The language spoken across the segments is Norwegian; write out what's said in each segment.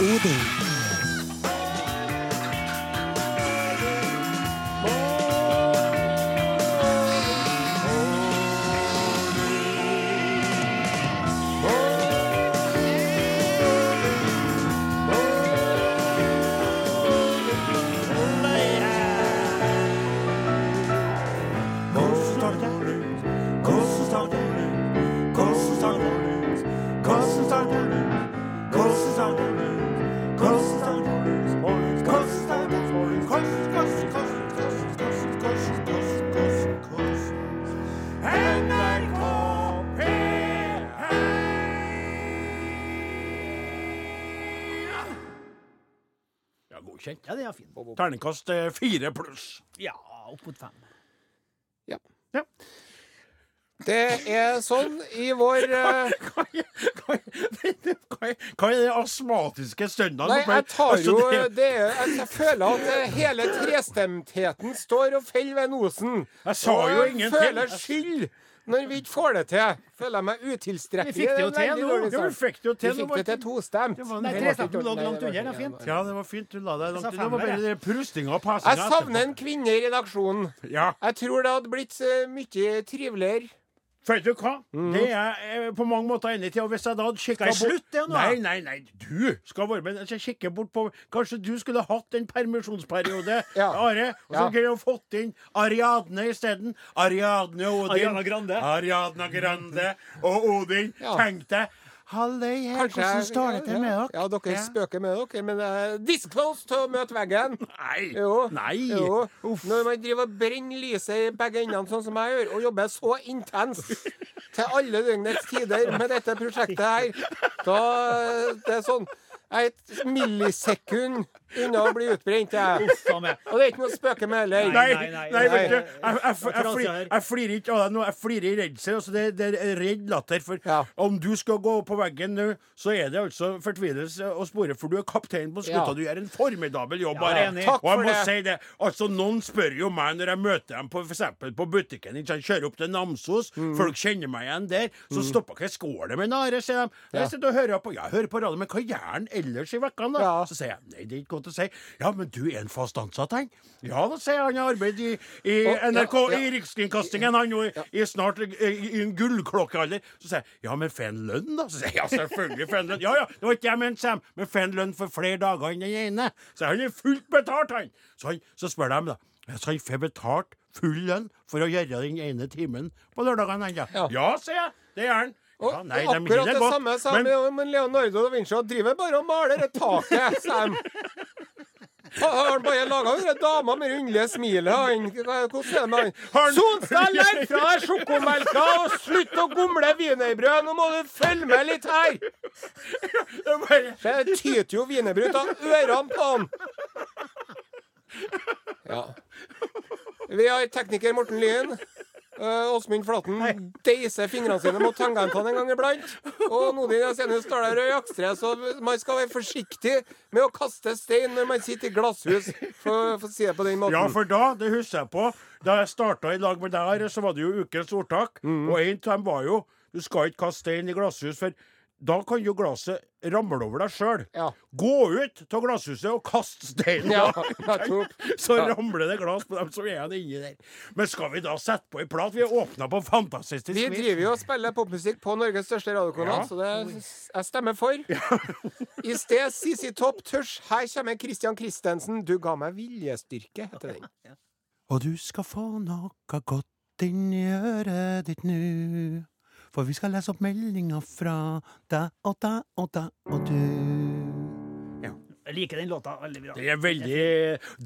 Odin. Ja, godkjent. Ja, det er fint. Terningkast eh, fire pluss. Ja, opp mot fem. Det er sånn i vår eh, Hva er, det astmatiske stønnaden? Nei, jeg tar Altså, jo det- er, jeg, jeg føler at eh, hele trestemtheten står og faller ved nosen. Jeg sa Og jo jeg føler skyld når vi ikke får det til. Føler jeg meg utilstrekkelig. Vi fikk det jo til nå. Ja, vi fikk det jo til. nå fikk det til tostemt. Det var- Nei, trestemten lå langt under, det er fint. Ja, det var fint. Du la deg langt sa Det var bare det prustinga og passinga Jeg savner en kvinne i redaksjonen. Ja. Jeg tror det hadde blitt eh, mye triveligere. Vet du hva? Det er jeg på mange måter enig i. Og hvis jeg da hadde kikka bort slutt, det nå? Nei, nei, nei. Du skal være med. Jeg kikker kikke bort på Kanskje du skulle hatt en permisjonsperiode, Ja. Are? Og så Ja. kunne du fått inn Ariadne isteden. Ariadne og Odin. Ariana Grande. Ariadna Grande og Odin. Ja. Tenk deg. Halløy her, Kanskje hvordan står det til med dere? Ja, dere spøker med dere, men uh, disclose til å møte veggen. Nei. Jo. Nei. Jo. Når man driver og brenner lyset i begge endene, sånn som jeg gjør, og jobber så intenst til alle døgnets tider med dette prosjektet her, da Det er sånn et millisekund unna å bli utbrent, jeg. Og det er ikke noe å spøke med heller. Nei, nei, nei, nei, vet du, jeg, flirer ikke av deg nå. Jeg flirer i redsel. Altså det, det er redd latter. For Ja. om du skal gå på veggen nå, så er det altså fortvilelse å spore. For du er kaptein på skuta. Ja. Du gjør en formidabel jobb. Ja, bare. jeg. Takk Og jeg må det. si det. Altså, noen spør jo meg når jeg møter dem på, for eksempel på butikken. Ikke sant? Kjører opp til Namsos. Mm. Folk kjenner meg igjen der. Så stopper ikke skålet med Nare, sier de. Jeg sitter og hører på, jeg hører på radio, men hva gjør han ellers i vekkene, da? Ja. Så sier jeg nei, det er ikke godt å si. Ja, men du er en fast ansatt, han? Ja, da sier han. Jeg arbeidet i, i Å, NRK, ja, ja. i Rikskringkastingen, han jo, i snart i, i en gullklokkealder. Så sier jeg ja, men får en lønn, da? Så sier jeg ja, selvfølgelig får en lønn. Ja ja, det var ikke jeg mente, Sam, men får en lønn for flere dager enn den ene. Så han er fullt betalt, han. Så, han, så spør de, da. Ja, Så han får betalt full lønn for å gjøre den ene timen på lørdagene, han, ja. Ja. Ja, sier jeg. Det gjør han. Og Ja, nei, akkurat det, det samme sa men- Leonardo da Vinci. Driver bare og maler taket, Sam. Han har bare laga den dama med det underlige smilet. Hvordan er det med han? Han- Sonstad, legg fra deg sjokomelka og slutt å gomle wienerbrød! Nå må du følge med litt her! Det er tyter jo wienerbrød ut av ørene på han. Ja. Vi har tekniker Morten Lyen. Uh, Åsmund Flaten deiser fingrene sine mot tangentene en gang iblant. Og Nodin Jensenius står der og jakstrer, så man skal være forsiktig med å kaste stein når man sitter i glasshus, for, for å si det på den måten. Ja, for da, det husker jeg på, da jeg starta i lag med deg, så var det jo ukens ordtak. Mm. Og en av dem var jo du skal ikke kaste stein i glasshus, for da kan jo glasset ramle over deg sjøl. Ja. Gå ut av glasshuset og kast steinen! Ja, så Ja. ramler det glass på dem som er inni der. Men skal vi da sette på ei plat? Vi åpna på fantastisk Vi driver jo og spiller popmusikk på Norges største radiokanal, Ja. så det jeg stemmer for. I sted CC Topp Tørs. Her kommer Christian Christensen. Du ga meg viljestyrke, heter den. Og du skal få noe godt inn i øret ditt nu. For vi skal lese opp meldinger fra deg og deg og deg og du. Jeg liker den låta veldig bra. Det er veldig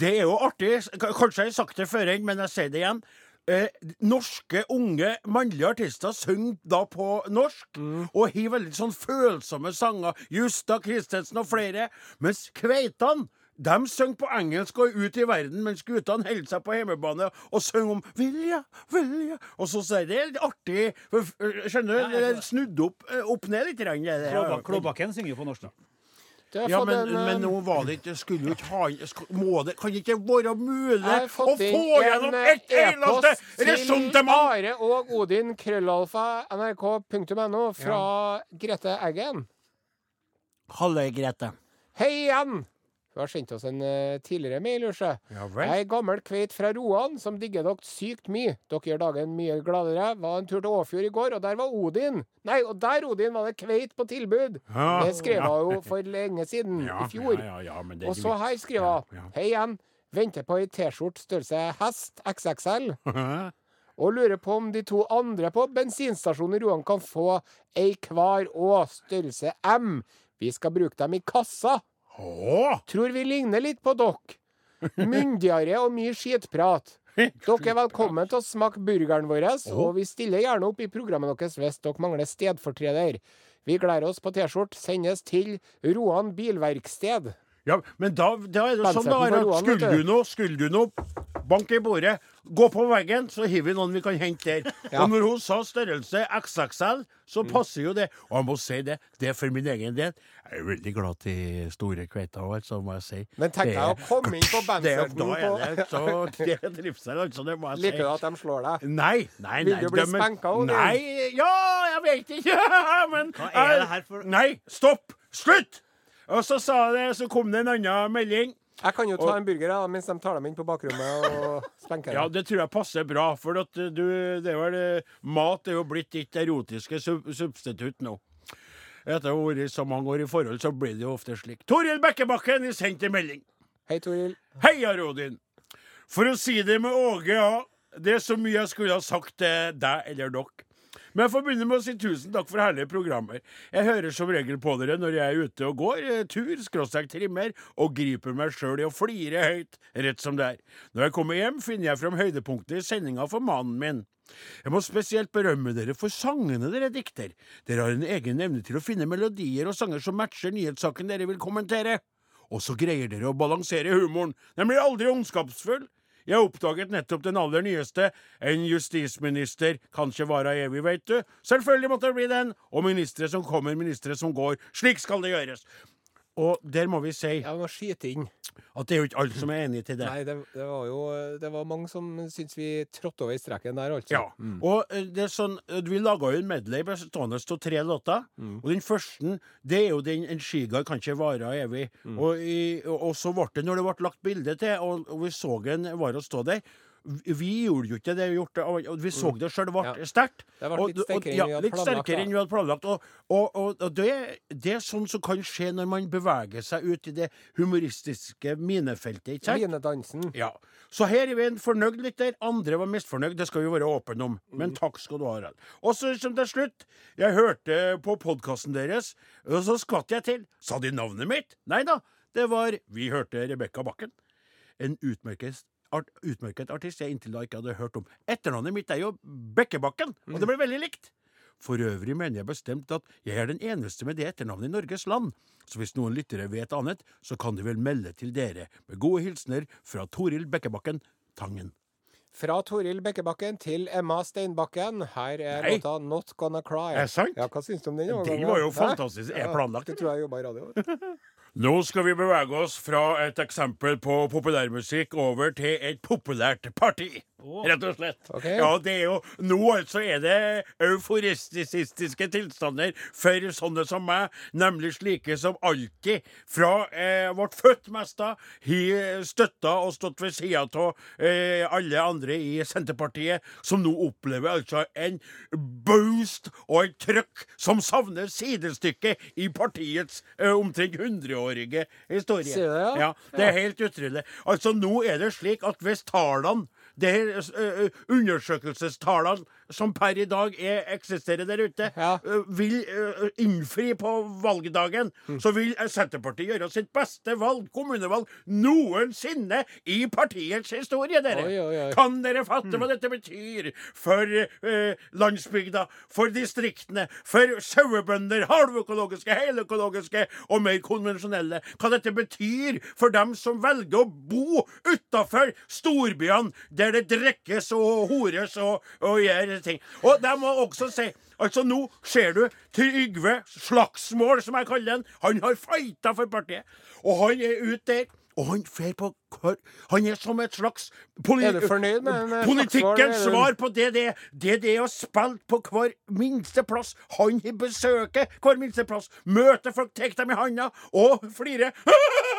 Det er jo artig. Kanskje jeg har sagt det før, men jeg sier det igjen. Eh, norske unge mannlige artister synger da på norsk, og har veldig sånn følsomme sanger. Justa Christensen og flere. Mens kveitene de synger på engelsk og er ute i verden, mens guttene holder seg på hjemmebane og synger om 'Vilja, vilja' Og så sier det er artig. For, skjønner du? Det er snudd opp, eh, opp ned litt. Klåbakken synger jo på norsk, da. Ja, men, en, eh, men nå var det ikke Skulle jo ikke ha Må det Kan det ikke være mulig å få gjennom et ett eneste resonnement? Are og Odin, krøllalfa, nrk.no, fra Grete Eggen. Halløy, Grete. Hei igjen! Hun har sendt oss en uh, tidligere mail, Usje. Ja. Jeg er gammel kveit fra Roan som digger dere sykt mye. Dere gjør dagen mye gladere. Var en tur til Åfjord i går, og der var Odin. Nei, og der, Odin, var det kveit på tilbud. Ja, Det skrev ja. jo for lenge siden, i fjor. Ja, ja, ja, men det Og så her skriver hun. Hei igjen. Venter på ei T-skjorte størrelse hest XXL. Og lurer på om de to andre på bensinstasjonen i Roan kan få ei hver og størrelse M. Vi skal bruke dem i kassa. Åh! Tror vi ligner litt på dere. Myndigere og mye skitprat. Dere er velkommen til å smake burgeren vår, og vi stiller gjerne opp i programmet deres hvis dere mangler stedfortreder. Vi gleder oss på T-skjorte. Sendes til Roan bilverksted. Ja, men da, da er det sånn da, skulle du. nå, skulle du noe, bank i bordet, gå på veggen, så har vi noen vi kan hente der. Ja. Og når hun sa størrelse XXL, så passer jo det. Og jeg må si det, det er for min egen del. Jeg er veldig glad til store kveiter og alt, så må jeg si. Men tenk deg å komme inn på det, Benserten Da er det på så Det er trivsel, altså, det må jeg si. Liker du at de slår deg? Nei, nei, nei. Vil du bli spenka, òg? Nei, ja, jeg vet ikke. Men Hva er det her for- Nei, stopp! Slutt! Og så sa det, så kom det en annen melding. Jeg kan jo ta en burger da, mens de tar dem inn på bakrommet og spenker Ja, det tror jeg passer bra, for at du, det er vel, eh, mat er jo blitt ditt erotiske sub substitutt nå. Etter å ha vært så mange år i forhold, så blir det jo ofte slik. Toril Bekkebakken har sendt en melding. Hei, Toril. Heia, Rodin! For å si det med Åge, ja. Det er så mye jeg skulle ha sagt til deg eller dere. Men jeg får begynne med å si tusen takk for herlige programmer. Jeg hører som regel på dere når jeg er ute og går, eh, tur, skråstrek trimmer, og griper meg sjøl i å flire høyt, rett som det er. Når jeg kommer hjem, finner jeg fram høydepunktet i sendinga for mannen min. Jeg må spesielt berømme dere for sangene dere dikter. Dere har en egen evne til å finne melodier og sanger som matcher nyhetssaken dere vil kommentere. Og så greier dere å balansere humoren. Den blir aldri ondskapsfull. Jeg oppdaget nettopp den aller nyeste. En justisminister kan ikke vare evig, veit du. Selvfølgelig måtte det bli den. Og ministre som kommer, ministre som går. Slik skal det gjøres. Og der må vi si Jeg må skyte inn. At det er jo ikke alle som er enig til det. Nei, det, det var jo Det var mange som syntes vi trådte over i streken der, altså. Ja. Og eh, det er sånn eh, Vi laga jo en medley bestående av tre låter. Og den første, det er jo den 'En skigard kan ikke vare evig'. Og, i, og, og så ble det, når det ble lagt bilde til, og, og vi så den var å stå der vi- gjorde jo ikke det. Vi, gjorde og vi så det sjøl, det ble sterkt. Det ble Og- litt og- sterkere enn ja, vi hadde litt planlagt, sterkere enn vi hadde planlagt. Og, og, og, og det, det er sånn som kan skje når man beveger seg ut i det humoristiske minefeltet. ikke sant? Minedansen. Ja. Så her er vi en fornøyd lytter. Andre var misfornøyd. Det skal vi være åpne om. Men takk skal du ha, Harald. Og så som til slutt. Jeg hørte på podkasten deres, og så skvatt jeg til. Sa de navnet mitt? Nei da. Det var Vi hørte Rebekka Bakken. En utmerket, art, utmerket artist jeg inntil da ikke hadde hørt om. Etternavnet mitt er jo Bekkebakken, og det ble veldig likt. For øvrig mener jeg bestemt at jeg er den eneste med det etternavnet i Norges land. Så hvis noen lyttere vet annet, så kan de vel melde til dere. Med gode hilsener fra Toril Bekkebakken Tangen. Fra Toril Bekkebakken til Emma Steinbakken. Her er Nei. låta 'Not Gonna Cry'. Er det sant? Ja, Hva syns du om den? Den var jo fantastisk. Er planlagt. Det tror jeg jobba i radio. Nå skal vi bevege oss fra et eksempel på populærmusikk over til et populært parti. Rett og slett. Okay. Ja, det er jo Nå altså er det euforistiske tilstander for sånne som meg, nemlig slike som alltid, fra eh, vårt født mesta, har støtta og stått ved sida av eh, alle andre i Senterpartiet, som nå opplever altså en boost og et trøkk som savner sidestykke i partiets eh, omtrent 100-årige historie. Det, ja? Ja, det er helt utrolig. Altså, nå er det slik at hvis tallene det her eh, undersøkelsestallene som per i dag er, eksisterer der ute, Ja. eh, vil eh, innfri på valgdagen, Mm. så vil eh, Senterpartiet gjøre sitt beste valg, kommunevalg, noensinne i partiets historie, dere. Oi, oi, oi. Kan dere fatte hva dette betyr for eh, landsbygda, for distriktene, for sauebønder, halvøkologiske, heløkologiske og mer konvensjonelle? Hva dette betyr for dem som velger å bo utafor storbyene, der det drikkes og hores og, og gjør ting. Og jeg må også si Altså, nå ser du Trygve Slagsmål, som jeg kaller han. Han har fighta for partiet. Og han er ute der og han fer på Han er som et slags Er du fornøyd med eh, Politikkens svar på det det er. Det det er å spille på hver minste plass. Han besøker hver minste plass. Møter folk, tar dem i handa og flirer.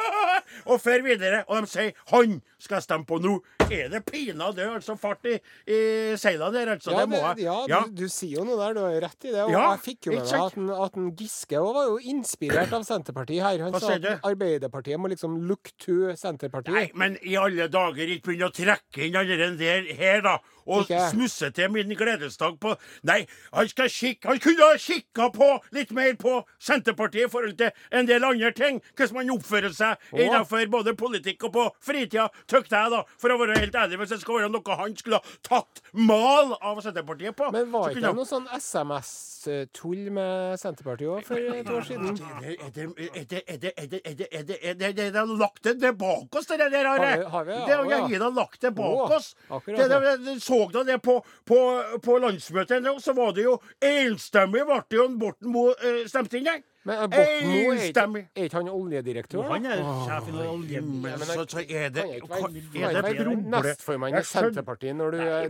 Og fer videre. Og de sier 'Han skal jeg stemme på nå'. Er det pinadø altså fart i, i seila der, altså? Ja, det må jeg. ja, Ja. Du, du sier jo noe der, du har rett i det. Og Ja, jeg fikk jo med meg at, en, at en Giske var jo inspirert av Senterpartiet her. Han Hva sa at? Arbeiderpartiet må liksom look to Senterpartiet. Nei, men i alle dager, ikke begynne å trekke inn alle den der her, da og smusse til min gledesdag på Nei, han skal kikke Han kunne ha kikka på litt mer på Senterpartiet i forhold til en del andre ting. Hvordan man oppfører seg innenfor både politikk og på fritida, tykte jeg, da. For å være helt ærlig, hvis det skal være noe han skulle ha tatt mal av Senterpartiet på Men var ikke det noe sånn SMS-tull med Senterpartiet òg for et år siden? Er det er det er det, er det er det, er det er det, er det er det, er det er det er det, er Det, er det, er det, så da det på, på, på landsmøtet, så var det jo enstemmig ble det jo en Borten Moe eh, stemte inn der. Men eh, Borten Moe, er ikke, er ikke han oljedirektør? Han er sjef i olje... Men men så, så er det Er det nestformann i Senterpartiet når du er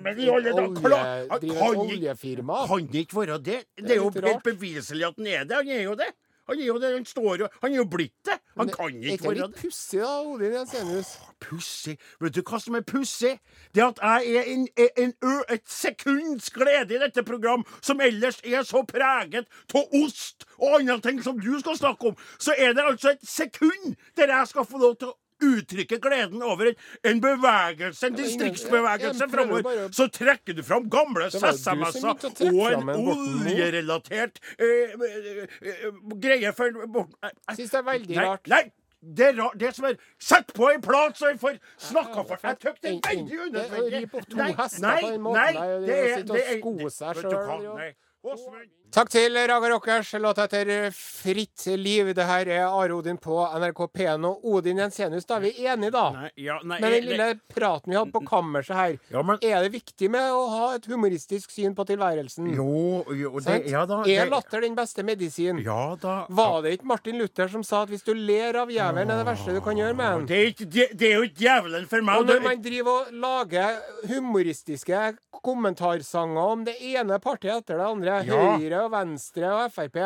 driver oljefirma? Kan det ikke være det? Det er jo helt beviselig at han er det. Han er jo det. Han er jo det, han står jo Han er jo blitt det. Han Men kan Er ikke være det være litt pussig, da, Odin Jensenius? Pussig. Vet du hva som er pussig? Det at jeg er en, en, en, et sekunds glede i dette program, som ellers er så preget av ost og andre ting som du skal snakke om, så er det altså et sekund der jeg skal få lov til å uttrykke gleden over en bevegelse, en distriktsbevegelse framover, så trekker du fram gamle sessamasser og en oljerelatert eh, eh, eh, greie for Jeg syns det er veldig rart. Nei, det, er rart. det, som er Sett på en plat, så vi får snakka for Jeg tykker det veldig unødvendig. Nei, nei, nei, det er, det er, det er, det er, det er, det er, det er Takk til Raga Rockers. Låt etter Fritt liv. Det her er Are Odin på NRK P1 og Odin Jensenius. Da er vi enige, da. Nei, ja, nei, Men den lille lille praten vi hadde på kammerset her, Ja, men- er det viktig med å ha et humoristisk syn på tilværelsen? Jo, jo det, ja da. er latter den beste medisin? Ja da. Var det ikke Martin Luther som sa at hvis du ler av jævelen, er det verste du kan gjøre med den? Det er, ikke, det, det er jo ikke djevelen for meg. Og når man driver og lager humoristiske kommentarsanger om det ene partiet etter det andre, Ja. Høyre og Venstre og Frp,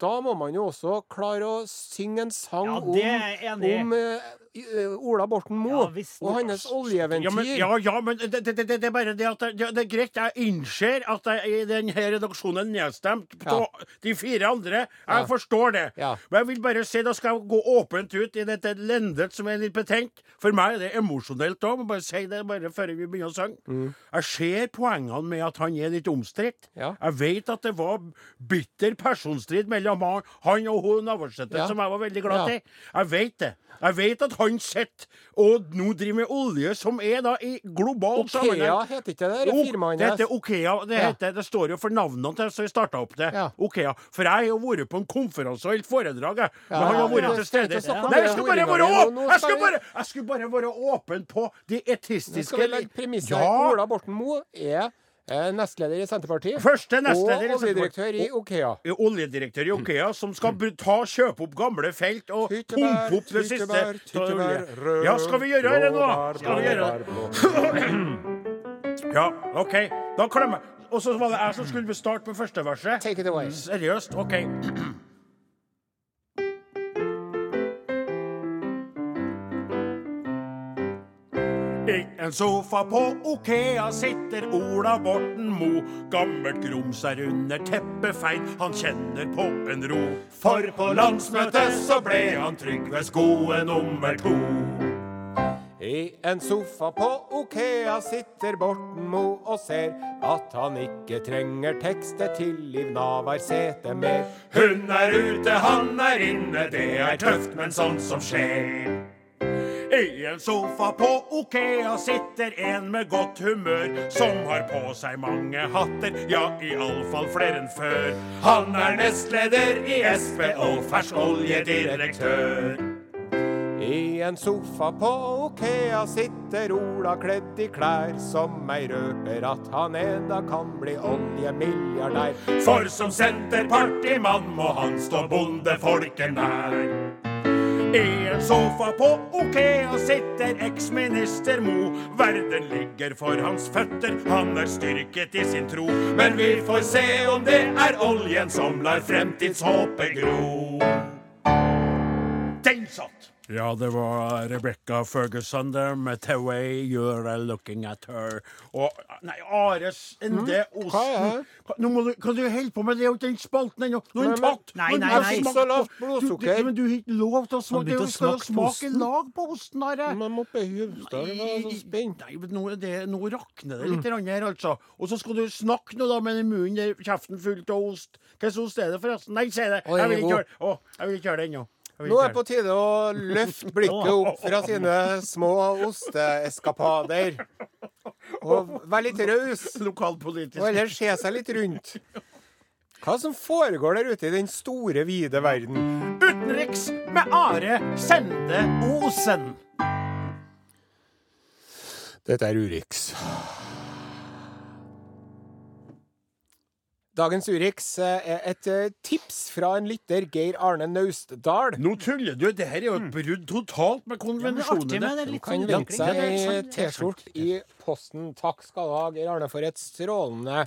da må man jo også klare å synge en sang Ja, om, om eh, Ola Borten Moe Ja, og hans oljeeventyr. Ja, men, ja, ja, men det, det, det, er bare det at det, er greit. Jeg innser at jeg i denne redaksjonen nedstemt av de fire andre. Jeg forstår det. Men jeg vil bare si, da skal jeg gå åpent ut i dette lendet som er litt betenkt. For meg er det emosjonelt òg. Bare si det bare før vi begynner å synge. Mm. Jeg ser poengene med at han er litt omstridt. Jeg vet at det var bitter personstrid mellom han, og hun Navarsete, som jeg var veldig glad til. Jeg vet det. Jeg vet at han sitter og nå driver med olje, som er da i global Okea heter ikke det, det hans? firmaet Det heter Okea. Det, Ja. heter, det står jo for navnene til så vi starta opp det. Ja. Okea. For jeg har jo vært på en konferanse og holdt foredrag, jeg. Men han har vært til stede. Nei, jeg skulle bare være åpen! Jeg skulle bare, jeg skulle bare være åpen på de etistiske Nå skal vi legge premisset. Ja. Ola Borten Moe er nestleder i Senterpartiet. Første nestleder og oljedirektør i Okea. oljedirektør i Okea, som skal ta, kjøpe opp gamle felt og pumpe opp det siste. Ja, skal vi gjøre det nå? Skal vi gjøre det? Ja, OK. Da klemmer jeg. Og så var det jeg som skulle starte på første verset. Take it away. Seriøst? OK. I en sofa på Okea sitter Ola Borten Mo. Gammelt grums er under teppefeil, han kjenner på en ro. For på landsmøtet så ble han Trygves gode nummer to. I en sofa på Okea sitter Borten Mo og ser at han ikke trenger tekstet til Liv Navarsete mer. Hun er ute, han er inne, det er tøft, men sånn som skjer. I en sofa på Okea sitter en med godt humør, som har på seg mange hatter, ja, iallfall flere enn før. Han er nestleder i Sp og fersk oljedirektør. I en sofa på Okea sitter Ola kledd i klær som ei røper at han en dag kan bli oljemilliardær. For som senterpartimann må han stå bondefolket nær. I en sofa på Okea sitter eksminister Mo. Verden ligger for hans føtter, han er styrket i sin tro. Men vi får se om det er oljen som lar fremtidshåpet gro. Den satt! Ja, det var Rebecca Ferguson der med 'The way you're looking at her'. Og Nei, Ares Ende er det? Nå må du, kan du holde på med? Det er jo ikke den spalten ennå. Nå er den Men- men- tatt! Nei, nei, nei. på- blodsukker. Du, men du har ikke lov til å smake. Du skal jo smake osten? lag på osten, Are. Man må bøye Hufstad var så spent. Nei, men nå, det, nå rakner det litt mm. her, altså. Og så skal du snakke nå da med den munnen der, kjeften full av ost. Slags ost er det, forresten? Nei, si det. Jeg vil ikke høre det ennå. Nå er det på tide å løfte blikket opp fra sine små osteeskapader. Og være litt raus. Lokalpolitisk. Og ellers se seg litt rundt. Hva som foregår der ute i den store, vide verden? Utenriks med Are Sende Osen. Dette er Urix. Dagens Urix eh, er et eh, tips fra en lytter, Geir Arne Naustdal. Nå tuller du. Det her er jo et brudd totalt med konvensjonene. Litt Kan sånn vente seg ei sant. T-skjorte i posten. Takk skal du ha, Geir Arne, for et strålende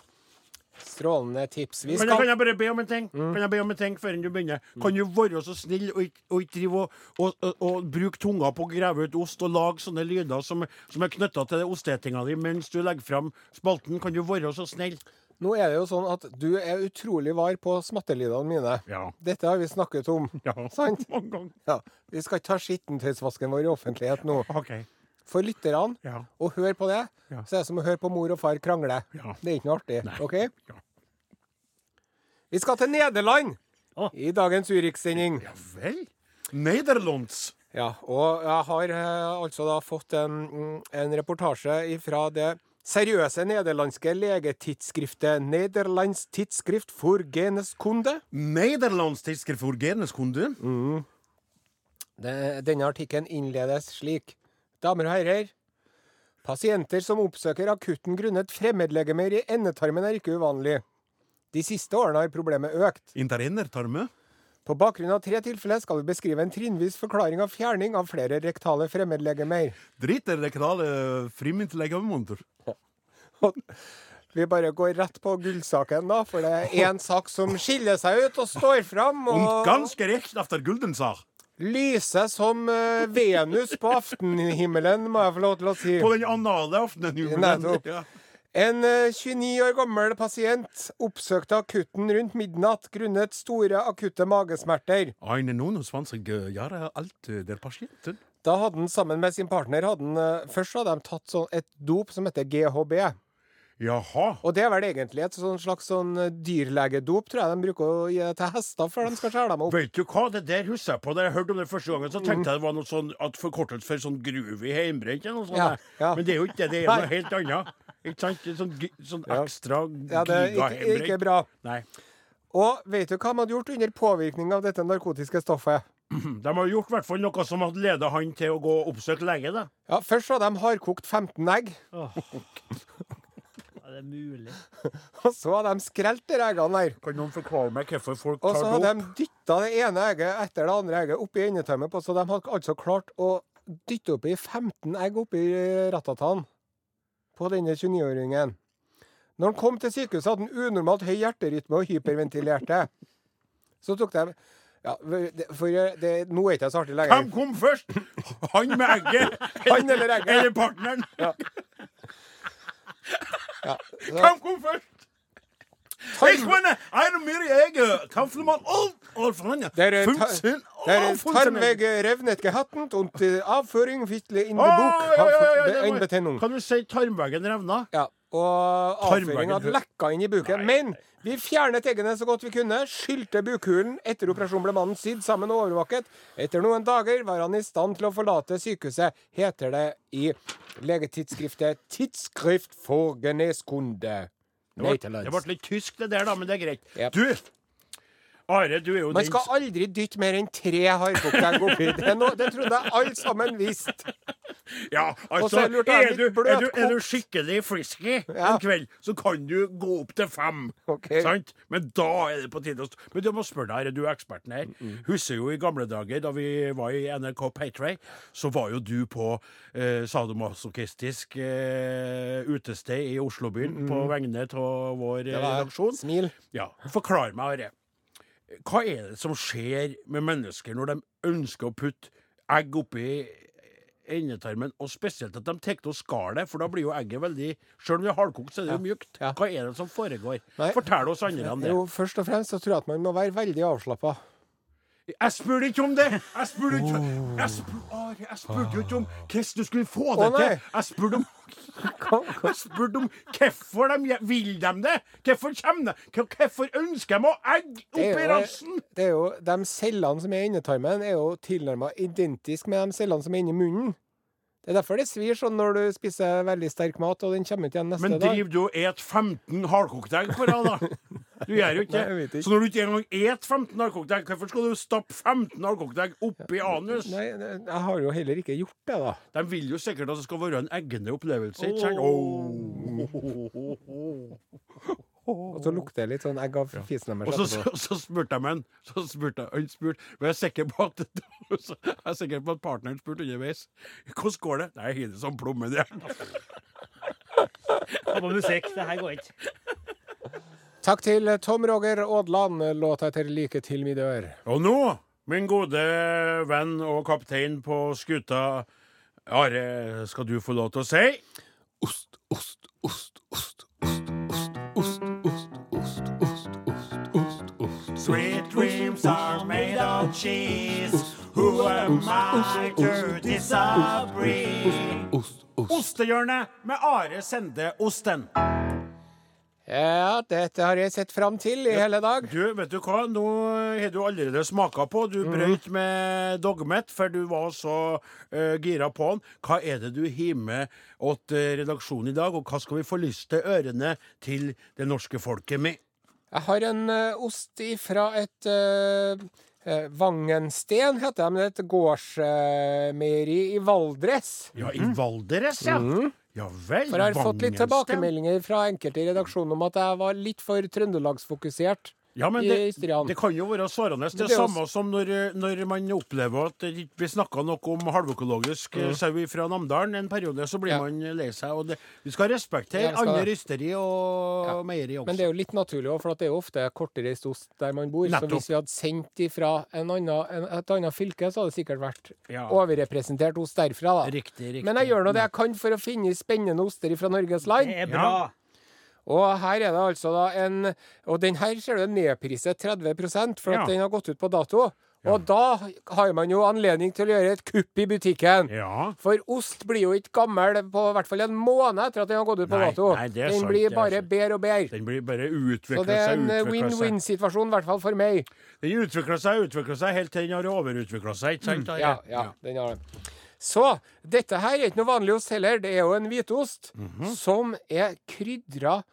Strålende tips. Vi Men da kan jeg bare be om en ting Mm. Kan jeg be om en ting før du begynner? Kan du være så snill og ikke drive og, og, og, og bruke tunga på å grave ut ost og lage sånne lyder som, som er knytta til ostetinga di mens du legger fram spalten? Kan du være så snill? Nå er det jo sånn at du er utrolig var på smattelydene mine. Ja. Dette har vi snakket om. Ja. Sant? Mange ganger. Ja. Vi skal ikke ta skittentøysvasken vår i offentlighet nå. Okay. For lytterne, Ja. å høre på det, Ja. så er det som å høre på mor og far krangle. Ja. Det er ikke noe artig. OK? Ja. Vi skal til Nederland ah. i dagens Urix-sending. Ja vel? Nederlands. Ja, og jeg har eh, altså da fått en, en reportasje fra det seriøse nederlandske legetidsskriftet Nederlands tidsskrift for geneskunde. Nederlands tidsskrift for geneskunde. Det, denne artikkelen innledes slik. Damer og herrer. Pasienter som oppsøker akutten grunnet fremmedlegemer i endetarmen er ikke uvanlig. De siste årene har problemet økt. Interennertarme. På bakgrunn av tre tilfeller skal vi beskrive en trinnvis forklaring av fjerning av flere rektale fremmedlegemer. Driter rektale frimintlegemunter. Vi bare går rett på gullsaken, da, for det er én sak som skiller seg ut og står fram. Og Og ganske riktig etter gulden, sa. lyser som uh, Venus på aftenhimmelen, må jeg få lov til å si. På den anale aftenhimmelen. Nettopp. Ja. En eh, 29 år gammel pasient oppsøkte akutten rundt midnatt grunnet store akutte magesmerter. Eine 29 Jahre alt eh, Patienten. Da hadde han sammen med sin partner hadde han, eh, Først hadde de tatt sånn et dop som heter GHB. Jaha. Og det er vel egentlig et sånn slags sånn eh, dyrlegedop, tror jeg de bruker å gi til hester før de skal skjære dem opp. Vet du hva, det der husker jeg på. Da jeg hørte om det første gangen, så tenkte jeg det var noe sånn at forkortet for sånn eller noe sånt. Ja, ja. Men det er jo ikke det. Det er noe helt annet. Ikke sant? Sånn, sånn ekstra Ja, det er ikke, ikke bra. Nei. Og vet du hva de hadde gjort under påvirkning av dette narkotiske stoffet? De har gjort hvert fall noe som hadde ledet han til å gå og oppsøke lege. da. Ja, Først hadde de hardkokt 15 egg, Ja, det er mulig. og så hadde de skrelt de eggene der. Kan noen forklare meg hvorfor folk tar det opp? Og så hadde de dytta det ene egget etter det andre egget oppi endetømmet, så de hadde altså klart å dytte oppi 15 egg oppi ratatan på denne 29-åringen. Når han kom til sykehuset, hadde han unormalt høy hjerterytme og hyperventilerte. Så tok de ja, For det, nå er ikke jeg så artig Hvem kom først? Han med egget? Han eller egget? Eller partneren? Ja, så, Hvem kom først? Jeg meine, eine det mer und henne. Der er, ta, Funsen- der er Å, funsen- Tarnweg revnet gehattent und äh, Avføring fitle in the Å, ja, ja, ja, ja. Kan du si tarmveggen revna? Ja, og avføringa lekka inn i buken. Men vi fjernet eggene så godt vi kunne, skylte bukhulen. Etter operasjonen ble mannen sydd sammen og overvåket. Etter noen dager var han i stand til å forlate sykehuset, heter det i legetidsskriftet Tidsskrift for geneskunde. Det ble, det ble litt tysk, det der, da, men det er greit. Yep. Du, Are, du er jo Man skal aldri dytte mer enn tre hardkokte oppi. Det, no, det trodde jeg alle sammen visste. Ja, altså, er, er du, er, du, er du skikkelig frisky Ja. en kveld, så kan du gå opp til fem. Ok. Sant? Men da er det på tide å Men du må spørre deg, Are, du er eksperten her. Husker jo i gamle dager, da vi var i NRK Paytray, så var jo du på eh, sadomasochistisk eh, utested i Oslobyen på vegne av vår eh, redaksjon. smil. Ja, Forklar meg, Are. Hva er det som skjer med mennesker når de ønsker å putte egg oppi endetarmen, og spesielt at de tar og skar det, for da blir jo egget veldig Selv om det er hardkokt, så er det jo mjukt. Hva er det som foregår? Nei. Fortell oss andre om det. Jo, først og fremst så tror jeg at man må være veldig avslappa. Jeg spurte ikke om det! Jeg spurte ikke Jeg spurte, jo ikke om hvordan du skulle få det til. Jeg spurte om Jeg spurte om hvorfor de vil de det. Hvorfor kommer de? Hvorfor ønsker de å egge oppi rassen? Det er jo, De cellene som er i endetarmen, er jo tilnærma identiske med de cellene som er inni munnen. Det er derfor det svir sånn når du spiser veldig sterk mat, og den kommer ut igjen neste dag. Men driver du og et 15 hardkokte egg på rad, da? Du gjør jo ikke det. Så når du ikke engang et 15 hardkokte hvorfor skal du stappe 15 hardkokte oppi anus? Nei, nei, jeg har jo heller ikke gjort det, da. De vil jo sikkert at det skal være en egne opplevelse. ikke sant? Åh. Og så lukter det litt sånn egg av fisen deres Og så, så, så spurte jeg meg Så spurte jeg, han spurte, og jeg er sikker på at Jeg er sikker på at partneren spurte underveis Hvordan går det? Nei, jeg har det som plommen det. Og på musikk. Det her går ikke. Takk til Tom Roger Aadland. Låta etter 'Like til min dør'. Og nå, min gode venn og kaptein på skuta Are, skal du få lov til å si Ost, ost, ost, ost, ost, ost, ost, ost, ost, ost, ost, ost, ost. Sweet dreams are made of cheese. Who am I to disagree? Ost, ost. Ostehjørnet med Are Sende Osten. Ja, dette har jeg sett fram til i hele dag. Du, vet du hva? Nå har du allerede smaka på. Du brøyt med dogmet, for du var så uh, gira på den. Hva er det du har med åt eh, redaksjonen i dag, og hva skal vi få lyst til ørene til det norske folket med? Jeg har en uh, ost ifra et uh, Vangensten, heter det, men det er et gårdsmeieri i Valdres. Ja, i Valdres, ja. Ja vel. For jeg har fått litt Vangensten. tilbakemeldinger fra enkelte i redaksjonen om at jeg var litt for trøndelagsfokusert. Ja, men i det, Strian. det kan jo være svarende. Det det er samme som når, når man opplever at det ikke blir snakka noe om halvøkologisk mm. sau fra Namdalen en periode, så blir Ja. man lei seg. Og det, vi skal respektere Ja, skal andre ysteri og Ja. meieri også. Men det er jo litt naturlig òg, for at det er jo ofte kortreist ost der man bor. Nettopp. Så hvis vi hadde sendt ifra en annen, en, et annet fylke, så hadde det sikkert vært Ja. overrepresentert ost derfra, da. Riktig, riktig. Men jeg gjør nå det jeg kan for å finne spennende oster fra Norges land. Det er bra. Og her er det altså da en Og den her ser du er nedpriset 30 for Ja. at den har gått ut på dato. Og da har man jo anledning til å gjøre et kupp i butikken. Ja. For ost blir jo ikke gammel på i hvert fall en måned etter at den har gått ut på Nei, dato. nei, den sant, blir bare bedre og bedre. Den blir bare Så det er en utvikla seg. win-win-situasjon, i hvert fall for meg. Den utvikler seg, og utvikler seg, helt til den har overutvikla seg. Ikke sant? Mm, Ja, ja, den har det. Så dette her er ikke noe vanlig ost heller. Det er jo en hvitost Mhm. som er krydra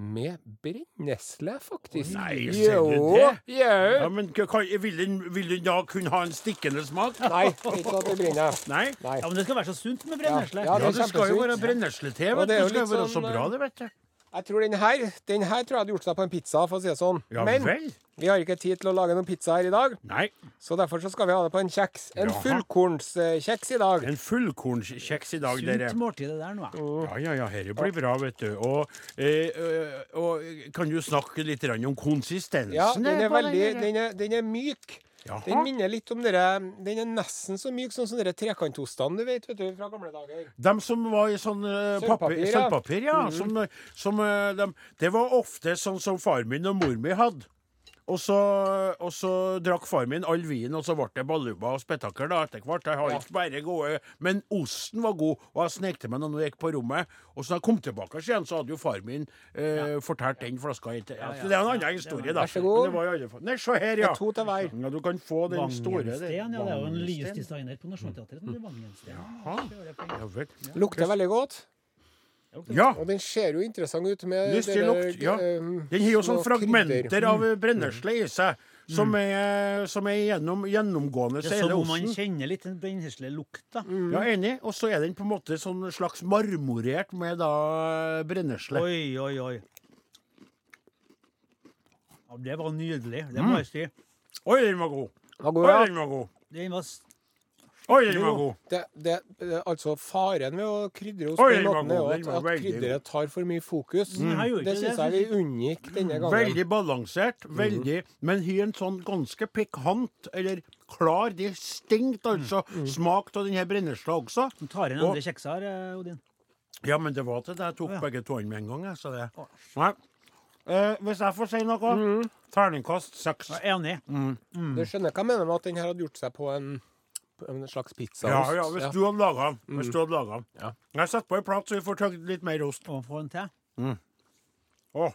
med brennesle, faktisk. Nei, ser du det? jo. Ja, men vil, den, vil den da kunne ha en stikkende smak? Nei, ikke at det brenner. Nei? Nei. Ja, men det skal være så sunt med brennesle. Ja, Ja, det ja, det skal jo være brennesle-te. Det Det skal jo være så sånn, bra, eh, det, vet du. Jeg tror den her Den her tror jeg hadde gjort seg på en pizza, for å si det sånn. Ja Men vel. vi har ikke tid til å lage noen pizza her i dag, Nei. så derfor så skal vi ha det på en kjeks. En Jaha. fullkornskjeks i dag. En fullkornskjeks i dag, dere. Sunt måltid det der nå. ja. Ja, ja, ja, dette blir bra, vet du. Og, eh, eh, og kan du snakke litt grann om konsistensen? Ja, den er på veldig den, Den er, den er myk. Jaha. Den minner litt om dere Den er nesten så myk som sånne dere trekantostene du vet, vet du, fra gamle dager. De som var i sånn uh, Sølvpapir, ja. Sølvpapir, ja. Som, som, uh, de, det var ofte sånn som far min og mor mi hadde. Og så, og så drakk far min all vinen, og så ble det baluba og spetakkel da, etter hvert. Jeg har Ja. ikke bare gode Men osten var god, og jeg snek til meg når jeg gikk på rommet. Og så da jeg kom tilbake igjen, så hadde jo far min eh, fortalt den flaska hit. Ja, ja, det er en annen historie, da. Vær så god. Det Nei, se her, ja. Det er to til hver. Ja, du kan få den store. Vangensten, ja. Det er jo en Vangensten. lysdesigner på Nationaltheatret. som heter Vangensten. Jaha. Ja vel. Lukter veldig godt. Ja. Og den ser jo interessant ut med Lystig lukt, ja. eh, Den har jo sånne fragmenter av brennesle i seg. som er, som er gjennom, gjennomgående Det hele som om man kjenner litt den brennheslige lukta. Ja, enig. Og så er den på en måte sånn slags marmorert med da brennesle. Oi, oi, oi. Ja, det var nydelig, det Mm. må jeg si. Oi, den var god! Var god, Oi, den var god! Den var Oi, den var god! Det, det, det, altså Faren ved å krydre hos den måten er jo at, at krydderet tar for mye fokus. Mm, Det syns jeg vi unngikk denne gangen. Veldig balansert, veldig, men har en sånn ganske pikant, eller klar Det er mm. altså. Smak av denne her brennesla også. Du tar inn andre kjekser, her, Odin. Ja, men det var til det jeg tok oh, ja. begge to med en gang. jeg, Så det. Nei. Eh, hvis jeg får si noe Terningkast seks. Jeg er enig. Du skjønner hva jeg mener med at den her hadde gjort seg på en, en slags pizzaost? Ja, ja, hvis du hadde laga den. Hvis du hadde laget den. Ja. Jeg setter på en plat, så vi får tøgd litt mer ost. Og få en til. Åh.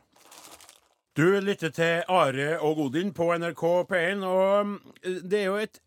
Du lytter til Are og Godin på NRK P1, og mm, det er jo et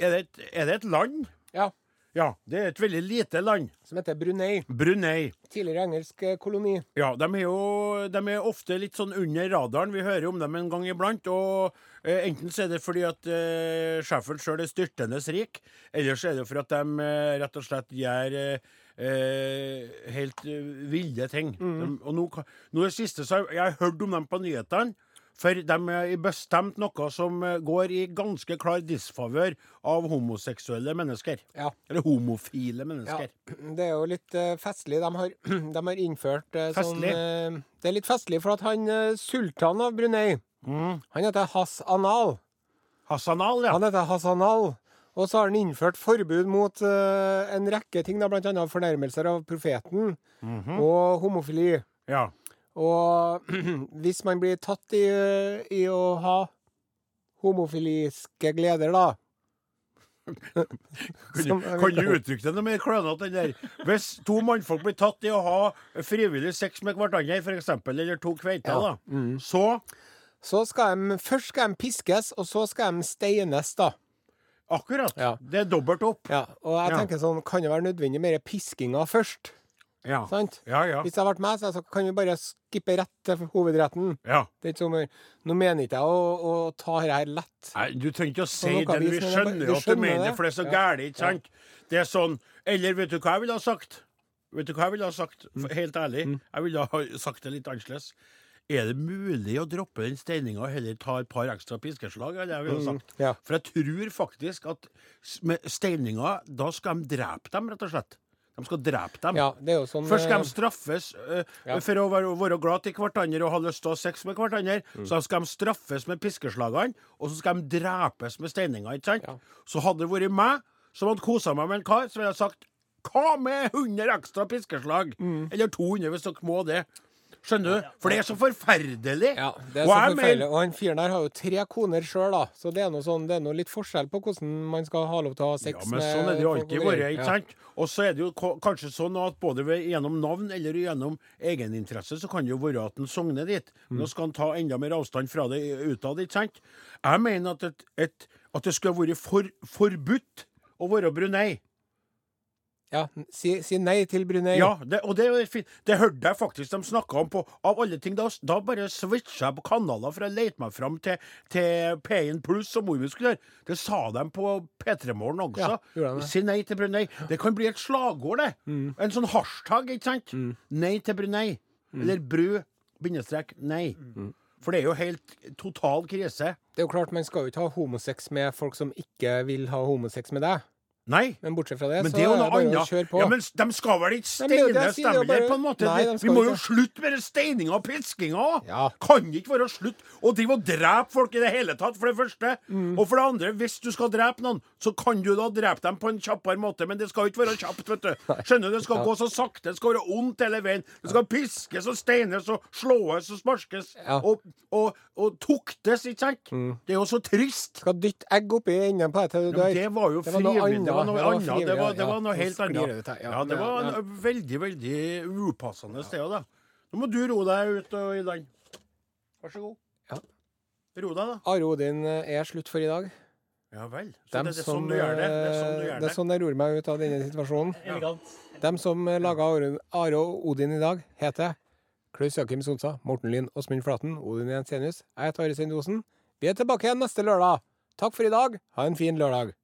Er det et, er det et land? Ja, Ja, det er et veldig lite land. Som heter Brunei. Brunei. Tidligere engelsk eh, koloni. Ja, de er jo de er ofte litt sånn under radaren. Vi hører om dem en gang iblant. Og eh, enten så er det fordi at eh, sjefen sjøl er styrtende rik, eller så er det for at de eh, rett og slett gjør eh, eh, helt eh, ville ting. De, og nå, er nå det siste så jeg har hørt om dem på nyhetene. For de er bestemt noe som eh, går i ganske klar disfavør av homoseksuelle mennesker. Ja. Eller homofile ja. mennesker. Det er jo litt eh, festlig. De har, de har innført eh, sånn eh, Det er litt festlig, for at han eh, sultan av Brunei, Mm. han heter Hassanal. Hassanal, ja. Han heter Hassanal. Og så har han innført forbud mot uh, en rekke ting, bl.a. fornærmelser av profeten Mhm. og homofili. ja. Og hvis man blir tatt i, i å ha homofiliske gleder, da Kan du, Som- kan du uttrykke det noe mer klønete enn der? Hvis to mannfolk blir tatt i å ha frivillig sex med hverandre, eksempel, eller to kveiter, Ja. da, Mm. så Så skal de først skal de piskes, og så skal de steines, da. Akkurat. Ja. Det er dobbelt opp. Ja, og jeg Ja. tenker sånn, kan det være nødvendig mer piskinga først? Ja. Sant? Ja, ja. Hvis det har vært meg, så kan vi bare skippe rett til hovedretten. ja. Det er ikke sånn. Nå mener ikke jeg å, å ta det her lett. Nei, du trenger ikke å si det. Vi skjønner jo at du mener det, for det er så Ja. gærent, ikke sant? Det er sånn Eller vet du hva jeg ville ha sagt? Vet du hva jeg ville ha sagt? Mm. Helt ærlig. Jeg ville ha sagt det litt annerledes. Er det mulig å droppe den steininga og heller ta et par ekstra piskeslag? Det jeg ha sagt. Mm, Ja. For jeg tror faktisk at med steininga, da skal de drepe dem, rett og slett. De skal drepe dem. ja, er sånn Først skal eh, de straffes uh, Ja. for å være, være glad til hverandre og ha lyst til å ha sex med hverandre. Mm. Så skal de straffes med piskeslagene, og så skal de drepes med steininga. ikke sant? Ja. Så hadde det vært meg som hadde kosa meg med en kar, så ville jeg sagt hva med 100 ekstra piskeslag? Mm. Eller 200, hvis dere må det. Skjønner du? For det er så forferdelig. Ja, det er så forferdelig. Og han fyren der har jo tre koner sjøl, da. Så det er noe sånn, litt forskjell på hvordan man skal ha lov til å ha sex Ja, men med sånn er det jo alltid vært, ikke Ja. sant? Og så er det jo kanskje sånn at både gjennom navn eller gjennom egeninteresse, så kan det jo være at en sogner dit. Mm. Nå skal han ta enda mer avstand fra det utad, ikke sant? Jeg mener at, et, et, at det skulle ha vært for, forbudt å være Brunei. Ja, si, si nei til Brunei. Ja, det, og det, det hørte jeg faktisk de snakka om på Av alle ting, da, da bare switcha jeg på kanaler for å lete meg fram til, til P1 Pluss og gjøre. Det sa de på P3 Morgen også. Ja, si nei til Brunei. Det kan bli et slagord, det. En sånn hashtag, ikke sant? Nei til Brunei. Eller bru, bindestrek, nei. For det er jo helt total krise. Det er jo klart, man skal jo ikke ha homosex med folk som ikke vil ha homosex med deg. Nei. Men bortsett fra det, Men det er jo noe annet. Ja, men de skal vel ikke steine er er bare- på en måte. Nei, de Vi må jo slutte med steininga og piskinga. Ja. Kan ikke være slutt å drive og drepe folk i det hele tatt, for det første. Mm. Og for det andre, hvis du skal drepe noen, så kan du da drepe dem på en kjappere måte, men det skal jo ikke være kjapt, vet du. Skjønner du? Det skal gå så sakte. Det skal være ondt hele veien. Det skal piskes og steines og slåes og sparkes Ja. og, og, og tuktes, ikke sant? Det er jo så trist. Skal dytte egg oppi enden på deg til du dør. det var jo frivillig. Det var noe annet. Ja. Det var, det var noe helt annet. Ja, det var en veldig, veldig upassende sted. Da. Nå må du roe deg ut og i land. Vær så god. Ja. Ro deg, da. Are Odin eh, er slutt for i dag. Ja vel. Så det, det er som, sånn du gjør det. Det er sånn du eh, gjør det det. er sånn jeg ror meg ut av denne situasjonen. Ja. Dem som eh, laga Are og Odin i dag, heter Klaus Jakim Sonsa, Morten Lyn, Åsmund Flaten, Odin Jensenius. Jeg heter Are Sendosen. Vi er tilbake igjen neste lørdag. Takk for i dag. Ha en fin lørdag.